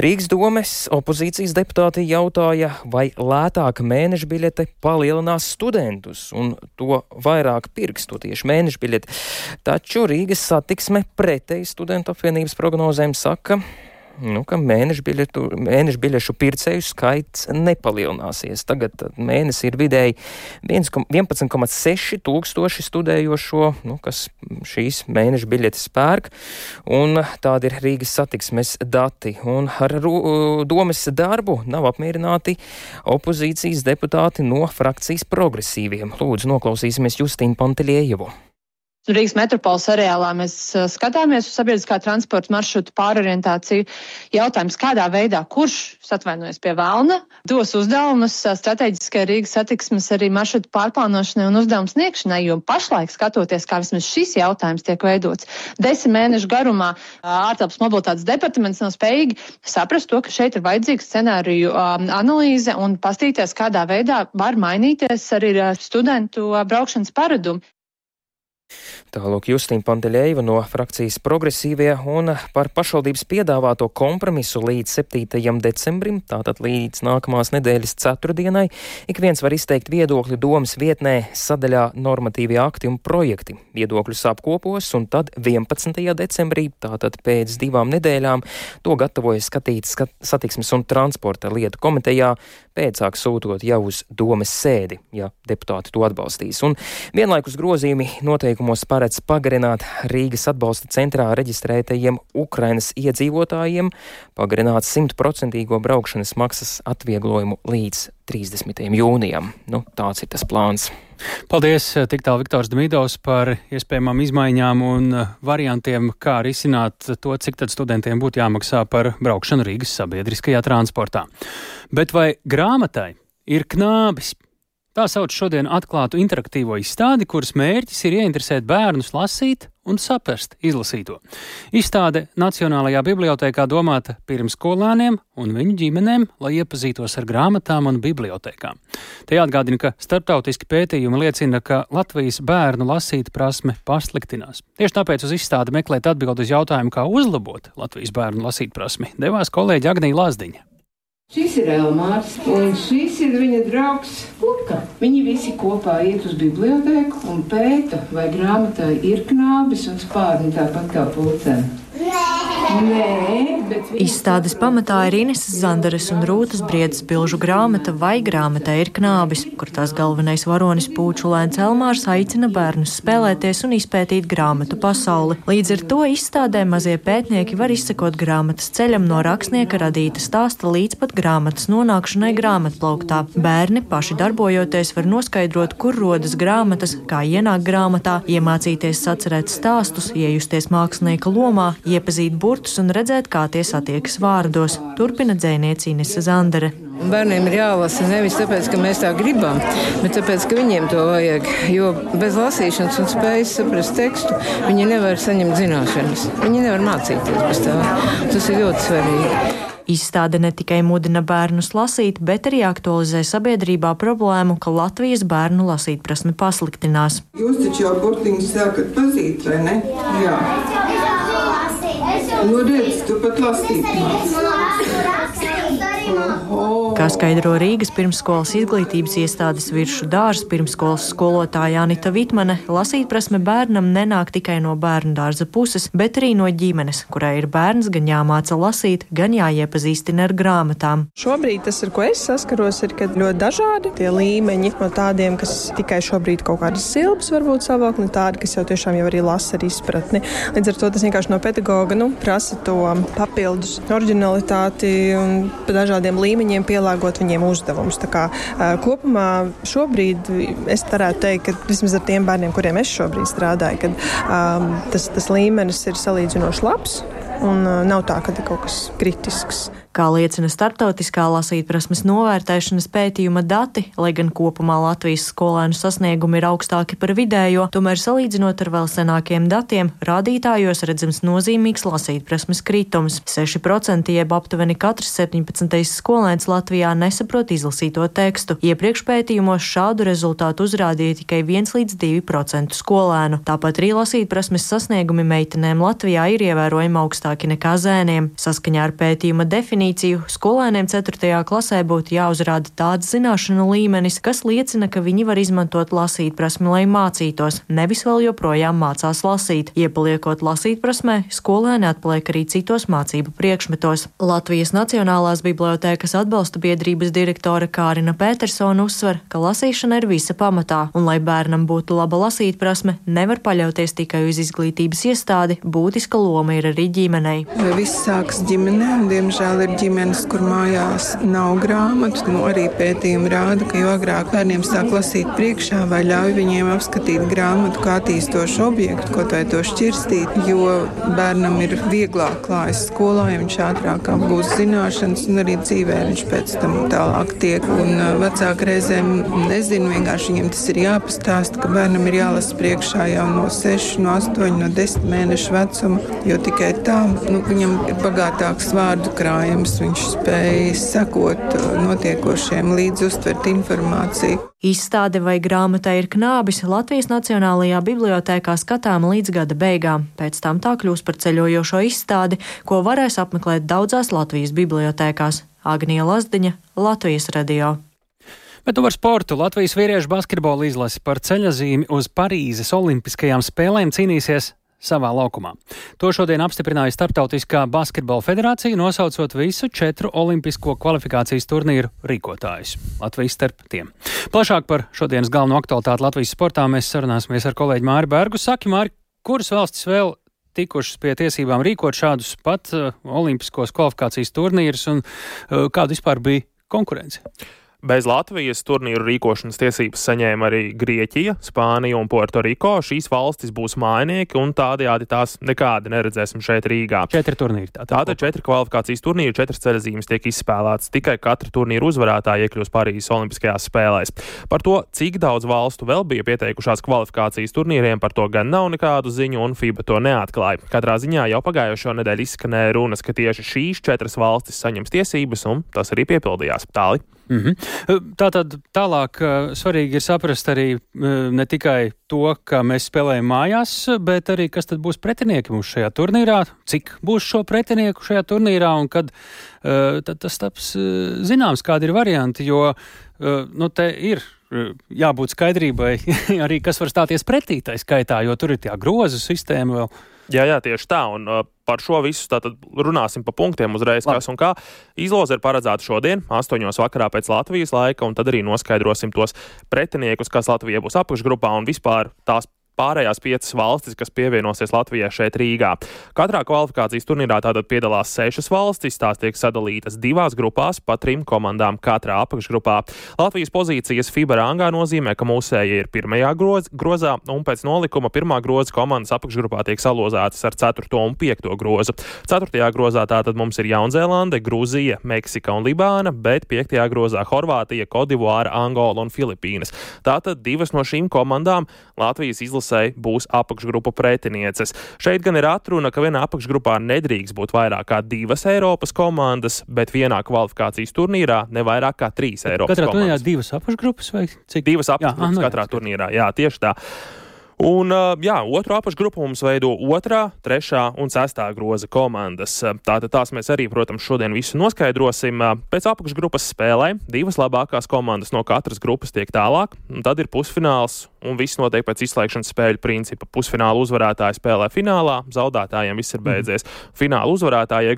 Rīgas domes opozīcijas deputāti jautāja, vai lētāka mēneša biļete palielinās studentus un to vairāk pirks to tieši mēneša biļeti. Taču Rīgas satiksme pretēji studentu apvienības prognozēm saka, nu, ka mēnešu biļetu, mēnešu biļešu pircēju skaits nepalielināsies. Tagad mēnesī ir vidēji 11,6 tūkstoši studējošo, nu, kas šīs mēnešu biļetes pērk, un tādi ir Rīgas satiksmes dati. Un ar domas darbu nav apmierināti opozīcijas deputāti no frakcijas progresīviem. Lūdzu, noklausīsimies Justīnu Panteliejevu. Rīgas metropoles areālā mēs skatāmies uz sabiedriskā transporta maršrutu pārorientāciju. Jautājums, kādā veidā, kurš, atvainojas pie vēlna, dos uzdevumus strateģiskai Rīgas satiksmes arī maršrutu pārplānošanai un uzdevumu sniegšanai, jo pašlaik skatoties, kā vismaz šis jautājums tiek veidots, desmit mēnešu garumā ārtelpas mobilitātes departaments nav spējīgi saprast to, ka šeit ir vajadzīga scenāriju analīze un pastīties, kādā veidā var mainīties arī studentu braukšanas paradumi. Tālāk Justīna Panteļēva no frakcijas progresīvie un par pašvaldības piedāvāto kompromisu līdz 7. decembrim, tātad līdz nākamās nedēļas ceturtdienai, ik viens var izteikt viedokli domas vietnē sadaļā normatīvie akti un projekti. Viedokļus apkopos un tad 11. decembrī, tātad pēc divām nedēļām, to gatavojas skatīt skat satiksmes un transporta lietu komitejā, pēcāk sūtot jau uz domas sēdi, ja deputāti to atbalstīs. Un vienlaikus grozījumi noteikumos paredz pagarināt Rīgas atbalsta centrā reģistrētajiem Ukrainas iedzīvotājiem, pagarināt simtprocentīgo braukšanas maksas atvieglojumu līdz 30. jūnijam. Nu, tāds ir tas plāns. Paldies, tik tālu Viktors Dmīdovs par iespējamām izmaiņām un variantiem, kā risināt to, cik tad studentiem būtu jāmaksā par braukšanu Rīgas sabiedriskajā transportā. Bet vai grāmatai ir knābis? Tā sauc šodien atklātu interaktīvo izstādi, kuras mērķis ir ieinteresēt bērnus lasīt un saprast izlasīto. Izstāde Nacionālajā bibliotekā domāta pirmskolēniem un viņu ģimenēm, lai iepazītos ar grāmatām un bibliotekām. Te jāatgādina, ka starptautiski pētījumi liecina, ka Latvijas bērnu lasīt prasme pasliktinās. Tieši tāpēc uz izstādi meklēt atbildi uz jautājumu, kā uzlabot Latvijas bērnu lasīt prasmi, devās kolēģi Agnija Lazdiņa. Šis ir Elmārs, un šis ir viņa draugs Luka. Viņi visi kopā iet uz bibliotēku un pēta, vai grāmatai ir knābis un spārni tāpat kā pulcēm. Izstādes pamatā ir Ineses Zandares un Rūtas Briedas bilžu grāmata Vai grāmatā ir knābis, kur tās galvenais varonis Pūčulēns Elmārs aicina bērnus spēlēties un izpētīt grāmatu pasauli. Līdz ar to izstādē mazie pētnieki var izsekot grāmatas ceļam no rakstnieka radīta stāsta līdz pat grāmatas nonākšanai grāmatplauktā. Bērni paši darbojoties var noskaidrot, kur rodas grāmatas, kā ienākt grāmatā, iemācīties sacerēt stāstus, iejusties mākslinieka lomā, iepazīt burtus un redzēt, kā tie satiekas vārdos, turpina dzēniecīnes Zandere. Bērniem ir jālasa nevis tāpēc, ka mēs tā gribam, bet tāpēc, ka viņiem to vajag. Jo bez lasīšanas un spējas saprast tekstu viņi nevar saņemt zināšanas. Viņi nevar mācīties bez tā. Tas ir ļoti svarīgi. Izstāde ne tikai mudina bērnus lasīt, bet arī aktualizē sabiedrībā problēmu, ka Latvijas bērnu lasīt prasme pasliktinās. Jūs taču jau burtiņu sākat pazīt, vai ne? Jā. Nu, redz, tu pat lasīt māci. Kā skaidro Rīgas pirmsskolas izglītības iestādes virsmu dārza pirmsskolas skolotāja Anita Vitmane, lasītprasme bērnam nenāk tikai no bērnu dārza puses, bet arī no ģimenes, kurai ir bērns gan jāmāca lasīt, gan jāiepazīstina ar grāmatām. Šobrīd tas, ar ko es saskaros, ir ļoti dažādi tie līmeņi no tādiem, kas tikai šobrīd kaut kādas silpas varbūt savāk, un tādi, kas jau tiešām jau arī lasa ar izpratni. Līdz ar to tas vienkārši no pedagoga nu, prasa to papildus originalitāti un dažādiem līmeņiem pielāgot viņiem uzdevumus. Tā kā, kopumā šobrīd es varētu teikt, ka vismaz ar tiem bērniem, kuriem es šobrīd strādāju, kad, um, tas, tas līmenis ir salīdzinoši labs un uh, nav tā, ka ir kaut kas kritisks. Kā liecina starptautiskā lasītprasmes novērtēšanas pētījuma dati, lai gan kopumā Latvijas skolēnu sasniegumi ir augstāki par vidējo, tomēr salīdzinot ar vēl senākiem datiem, rādītājos redzams nozīmīgs lasītprasmes kritums. 6% jeb aptuveni katrs 17. skolēns Latvijā nesaprot izlasīto tekstu. Iepriekš pētījumos šādu rezultātu uzrādīja tikai 1 līdz 2% skolēnu. Tāpat arī lasītprasmes sasniegumi meitenēm Latvijā ir ievērojami augstāki nekā zēniem. Saskaņā ar pētījuma definīciju skolēniem 4. klasē būtu jāuzrāda tāds zināšanu līmenis, kas liecina, ka viņi var izmantot lasīt prasmi, lai mācītos, nevis vēl joprojām mācās lasīt. Iepaliekot lasīt prasmē, skolēni atpaliek arī citos mācību priekšmetos. Latvijas Nacionālās bibliotēkas atbalsta biedrības direktore Kārina Petersona uzsver, ka lasīšana ir visa pamatā, un lai bērnam būtu laba lasīt prasme, nevar paļauties tikai uz izglītības iestādi, būtiska loma ir arī ģimenei. Viss sākas ģimenē, un diemžēl ir ģimenes, kur mājās nav grāmatu. Nu, arī pētījumi rāda, ka jo agrāk bērniem sāk lasīt priekšā vai ļauj viņiem apskatīt grāmatu kā attīstošu objektu, ko tai to šķirstīt, jo bērnam ir vieglāk klājas skolā, ja viņš ātrāk apgūst zināšanas un arī dzīvē viņš pēc tam tālāk tiek. Un vecāki reizēm nezinu, vienkārši viņiem tas ir jāpastāst, ka bērnam ir jālasa priekšā jau no 6, no 8, no 10 mēnešu vecuma, jo tikai tā nu, viņam ir bagātāks vārdu krājums viņš spēja sekot notiekošiem, līdz uztvert informāciju. Izstāde vai grāmata ir knābis Latvijas Nacionālajā bibliotēkā skatām līdz gada beigām. Pēc tam tā kļūs par ceļojošo izstādi, ko varēs apmeklēt daudzās Latvijas bibliotēkās. Agnija Lazdiņa, Latvijas radio. Bet par sportu Latvijas vīriešu basketbola izlase par ceļazīmi uz Parīzes Olimpiskajām spēlēm cīnīsies savā laukumā. To šodien apstiprināja Startautiskā basketbola federācija, nosaucot visu četru olimpisko kvalifikācijas turnīru rīkotājus. Latvijas starp tiem. Plašāk par šodienas galveno aktualitāti Latvijas sportā mēs sarunāsimies ar kolēģi Māri Bergu. Saki, Māri, kuras valstis vēl tikušas pie tiesībām rīkot šādus pat uh, olimpiskos kvalifikācijas turnīrus un uh, kāda vispār bija konkurence? Bez Latvijas turnīru rīkošanas tiesības saņēma arī Grieķija, Spānija un Puertoriko. Šīs valstis būs mājnieki, un tādējādi tās nekādi neredzēsim šeit Rīgā. Četri turnīri. Tātad, tātad četri kvalifikācijas turnīri, četras ceļzīmes tiek izspēlētas. Tikai katra turnīra uzvarētāja iekļūs Parīzes Olimpiskajās spēlēs. Par to, cik daudz valstu vēl bija pieteikušās kvalifikācijas turnīriem, par to gan nav nekādu ziņu, un FIBA to neatklāja. Katrā ziņā jau pagājušo nedēļu izskanēja runas, ka tieši šīs četras valstis saņems tiesības, un tas arī piepildījās. Tāli. Mm -hmm. Tātad tālāk svarīgi ir saprast arī ne tikai to, ka mēs spēlējam mājās, bet arī kas tad būs pretinieki mums šajā turnīrā, cik būs šo pretinieku šajā turnīrā un kad tad tas taps zināms, kādi ir varianti, jo nu, te ir jābūt skaidrībai arī, kas var stāties pretī tai skaitā, jo tur ir tā grozu sistēma vēl. Jā, jā, tieši tā. Un, uh, par šo visu tātad runāsim pa punktiem uzreiz, Labi. kas un kā. Izloze ir paredzēta šodien, 8. vakarā pēc Latvijas laika, un tad arī noskaidrosim tos pretiniekus, kas Latvijai būs apakšgrupā un vispār tās pārējās piecas valstis, kas pievienosies Latvijai šeit Rīgā. Katrā kvalifikācijas turnīrā tātad piedalās sešas valstis, tās tiek sadalītas divās grupās, pa trim komandām katrā apakšgrupā. Latvijas pozīcijas FIBA rangā nozīmē, ka mūsēji ir pirmajā groz, grozā, un pēc nolikuma pirmā groza komandas apakšgrupā tiek salozētas ar 4. un 5. grozu. 4. grozā tātad mums ir Jaunzēlande, Grūzija, Meksika un Libāna, bet 5. grozā Horvātija, Kodivāra, Angola un Filipīnas. Tātad divas no šīm komandām Latvijas izlasīs izlasē būs apakšgrupu pretinieces. Šeit gan ir atruna, ka vienā apakšgrupā nedrīkst būt vairāk kā divas Eiropas komandas, bet vienā kvalifikācijas turnīrā ne vairāk kā trīs Eiropas katrā komandas. Katrā turnīrā divas apakšgrupas vai cik? Divas apakšgrupas jā, ah, no, katrā turnīrā, jā, tieši tā. Un, jā, otru apakšgrupu mums veido otrā, trešā un sestā groza komandas. Tātad tās mēs arī, protams, šodien visu noskaidrosim. Pēc apakšgrupas spēlēm divas labākās komandas no katras grupas tiek tālāk, un tad ir pusfināls, un viss notiek pēc izslēgšanas spēļu principa. Pusfināla uzvarētāji spēlē finālā, zaudētājiem viss ir mhm. beidzies. Fināla uzvarētāji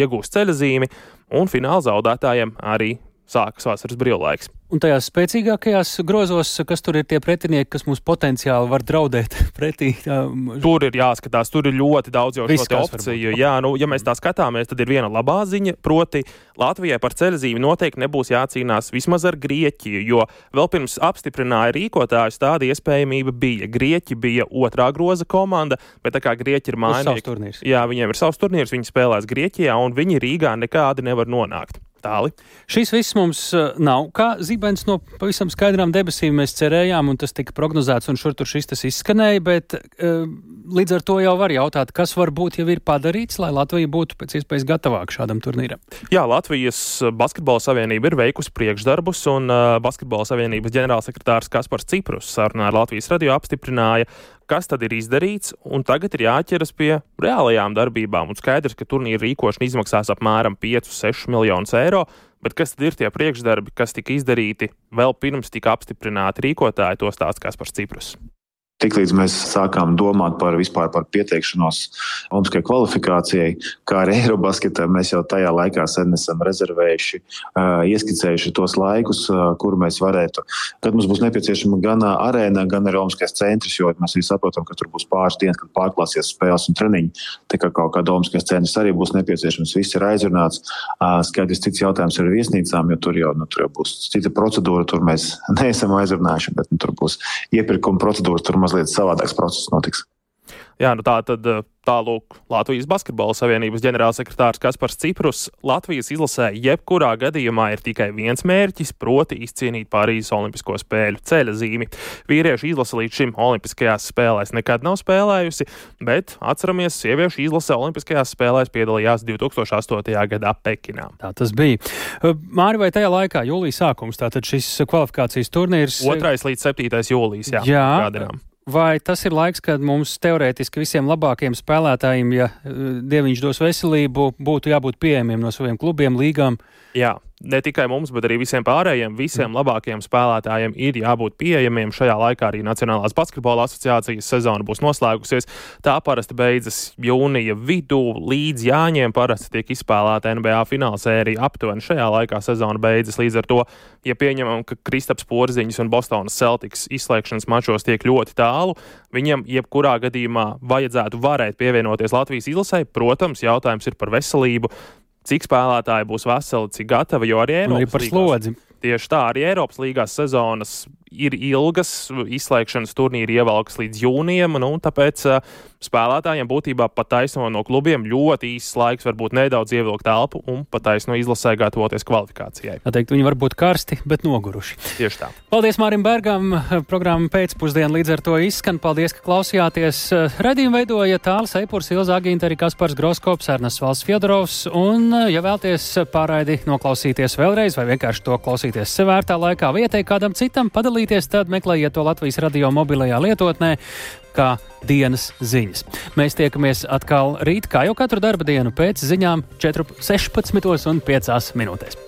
iegūst ceļazīmi, un fināla zaudētājiem arī sākas vasaras brīvlaiks. Un tajās spēcīgākajās grozos, kas tur ir tie pretinieki, kas mums potenciāli var draudēt pretī? Tā... Tur ir jāskatās, tur ir ļoti daudz jau šo opciju. Jā, nu, ja mēs tā skatāmies, tad ir viena labā ziņa, proti Latvijai par ceļzīmi noteikti nebūs jācīnās vismaz ar Grieķiju, jo vēl pirms apstiprināja rīkotājus tāda iespējamība bija. Grieķi bija otrā groza komanda, bet tā kā Grieķi ir mājnieki, jā, viņiem ir savs turnīrs, viņi spēlēs Grieķijā un viņi Rīgā nekādi nevar nonākt. Tāli. Šis viss mums uh, nav kā zibens no pavisam skaidrām debesīm. Mēs cerējām, un tas tika prognozēts, un šur tur šis tas izskanēja, bet uh, līdz ar to jau var jautāt, kas varbūt jau ir padarīts, lai Latvija būtu pēc iespējas gatavāka šādam turnīram. Jā, Latvijas Basketbola Savienība ir veikusi priekšdarbus, un uh, Basketbola Savienības ģenerālsekretārs Kaspars Ciprus sarunā ar Latvijas radio apstiprināja, kas tad ir izdarīts, un tagad ir jāķeras pie reālajām darbībām. Un skaidrs, ka turnīra rīkošana izmaksās apmēram 5-6 miljonus eiro. Bet kas tad ir tie priekšdarbi, kas tika izdarīti vēl pirms tika apstiprināti rīkotāji, to stāsta Kaspars Ciprus. Tiklīdz mēs sākām domāt par vispār par pieteikšanos Olimpiskajai kvalifikācijai, kā arī Eirobasketam, mēs jau tajā laikā sen esam rezervējuši, ieskicējuši tos laikus, kur mēs varētu, kad mums būs nepieciešama gan arēna, gan arī Olimpiskais centrs, jo mēs arī saprotam, ka tur būs pāris dienas, kad pārklāsies spēles un treniņi. Tā kā kaut kāda Olimpiskais centrs arī būs nepieciešams, viss ir aizrunāts. Skaidrs, cits jautājums ar viesnīcām, jo tur jau, nu, tur jau būs cita procedūra, tur mēs neesam aizrunājuši, bet nu, tur būs iepirkuma procedūra. Tur mazliet savādāks process notiks. Jā, nu tā tad tālūk Latvijas Basketbola Savienības ģenerālsekretārs Kaspars Ciprus. Latvijas izlasē jebkurā gadījumā ir tikai viens mērķis, proti izcīnīt Pārīzes Olimpisko spēļu ceļa zīmi. Vīriešu izlase līdz šim Olimpiskajās spēlēs nekad nav spēlējusi, bet atceramies, sieviešu izlase Olimpiskajās spēlēs piedalījās 2008. gadā Pekinā. Tā tas bija. Māri, vai tajā laikā, jūlijas sākums, tātad šis kvalifikācijas turnīrs? 2. līdz 7. jūlijas, jā. jā kādinām. Vai tas ir laiks, kad mums teorētiski visiem labākajiem spēlētājiem, ja eh, Dieviņš dos veselību, būtu jābūt pieejamiem no saviem klubiem, līgām? Jā, ne tikai mums, bet arī visiem pārējiem, visiem labākajiem spēlētājiem ir jābūt pieejamiem. Šajā laikā arī Nacionālās basketbola asociācijas sezona būs noslēgusies. Tā parasti beidzas jūnija vidū, līdz Jāņiem parasti tiek izspēlēta NBA finālsērija. Aptuveni šajā laikā sezona beidzas. Līdz ar to, ja pieņemam, ka Kristaps Porziņš un Bostonas Celtics izslēgšanas mačos tiek ļoti tālu, viņam jebkurā gadījumā vajadzētu varēt pievienoties Latvijas izlasē. Protams, jautājums ir par veselību cik spēlētāji būs veseli, cik gatavi, jo arī Eiropas arī par slodzi. Tieši tā, arī Eiropas līgās sezonas ir ilgas, izslēgšanas turnīri ievelkas līdz jūnijam, nu, tāpēc uh, spēlētājiem būtībā pat taisno no klubiem ļoti īsts laiks, varbūt nedaudz ievilkt telpu un pat taisno izlasē gatavoties kvalifikācijai. Teikt, viņi var būt karsti, bet noguruši. Tieši tā. Paldies Mārim Bergam, programma pēcpusdiena līdz ar to izskan. Paldies, ka klausījāties. Redījumu veidoja Tāls Eipurs, Ilza Agīnta, arī Kaspars Groskops, Ernests Valsts Fjodorovs. Un, ja vēlties pārraidi noklausīties vēlreiz vai vienkārši to klausīties sevērtā laikā vai ieteikt kādam citam padalīties, tad meklējiet to Latvijas radio mobilajā lietotnē kā dienas ziņas. Mēs tiekamies atkal rīt, kā jau katru darba dienu, pēc ziņām 4, 16 un 5 minūtēs.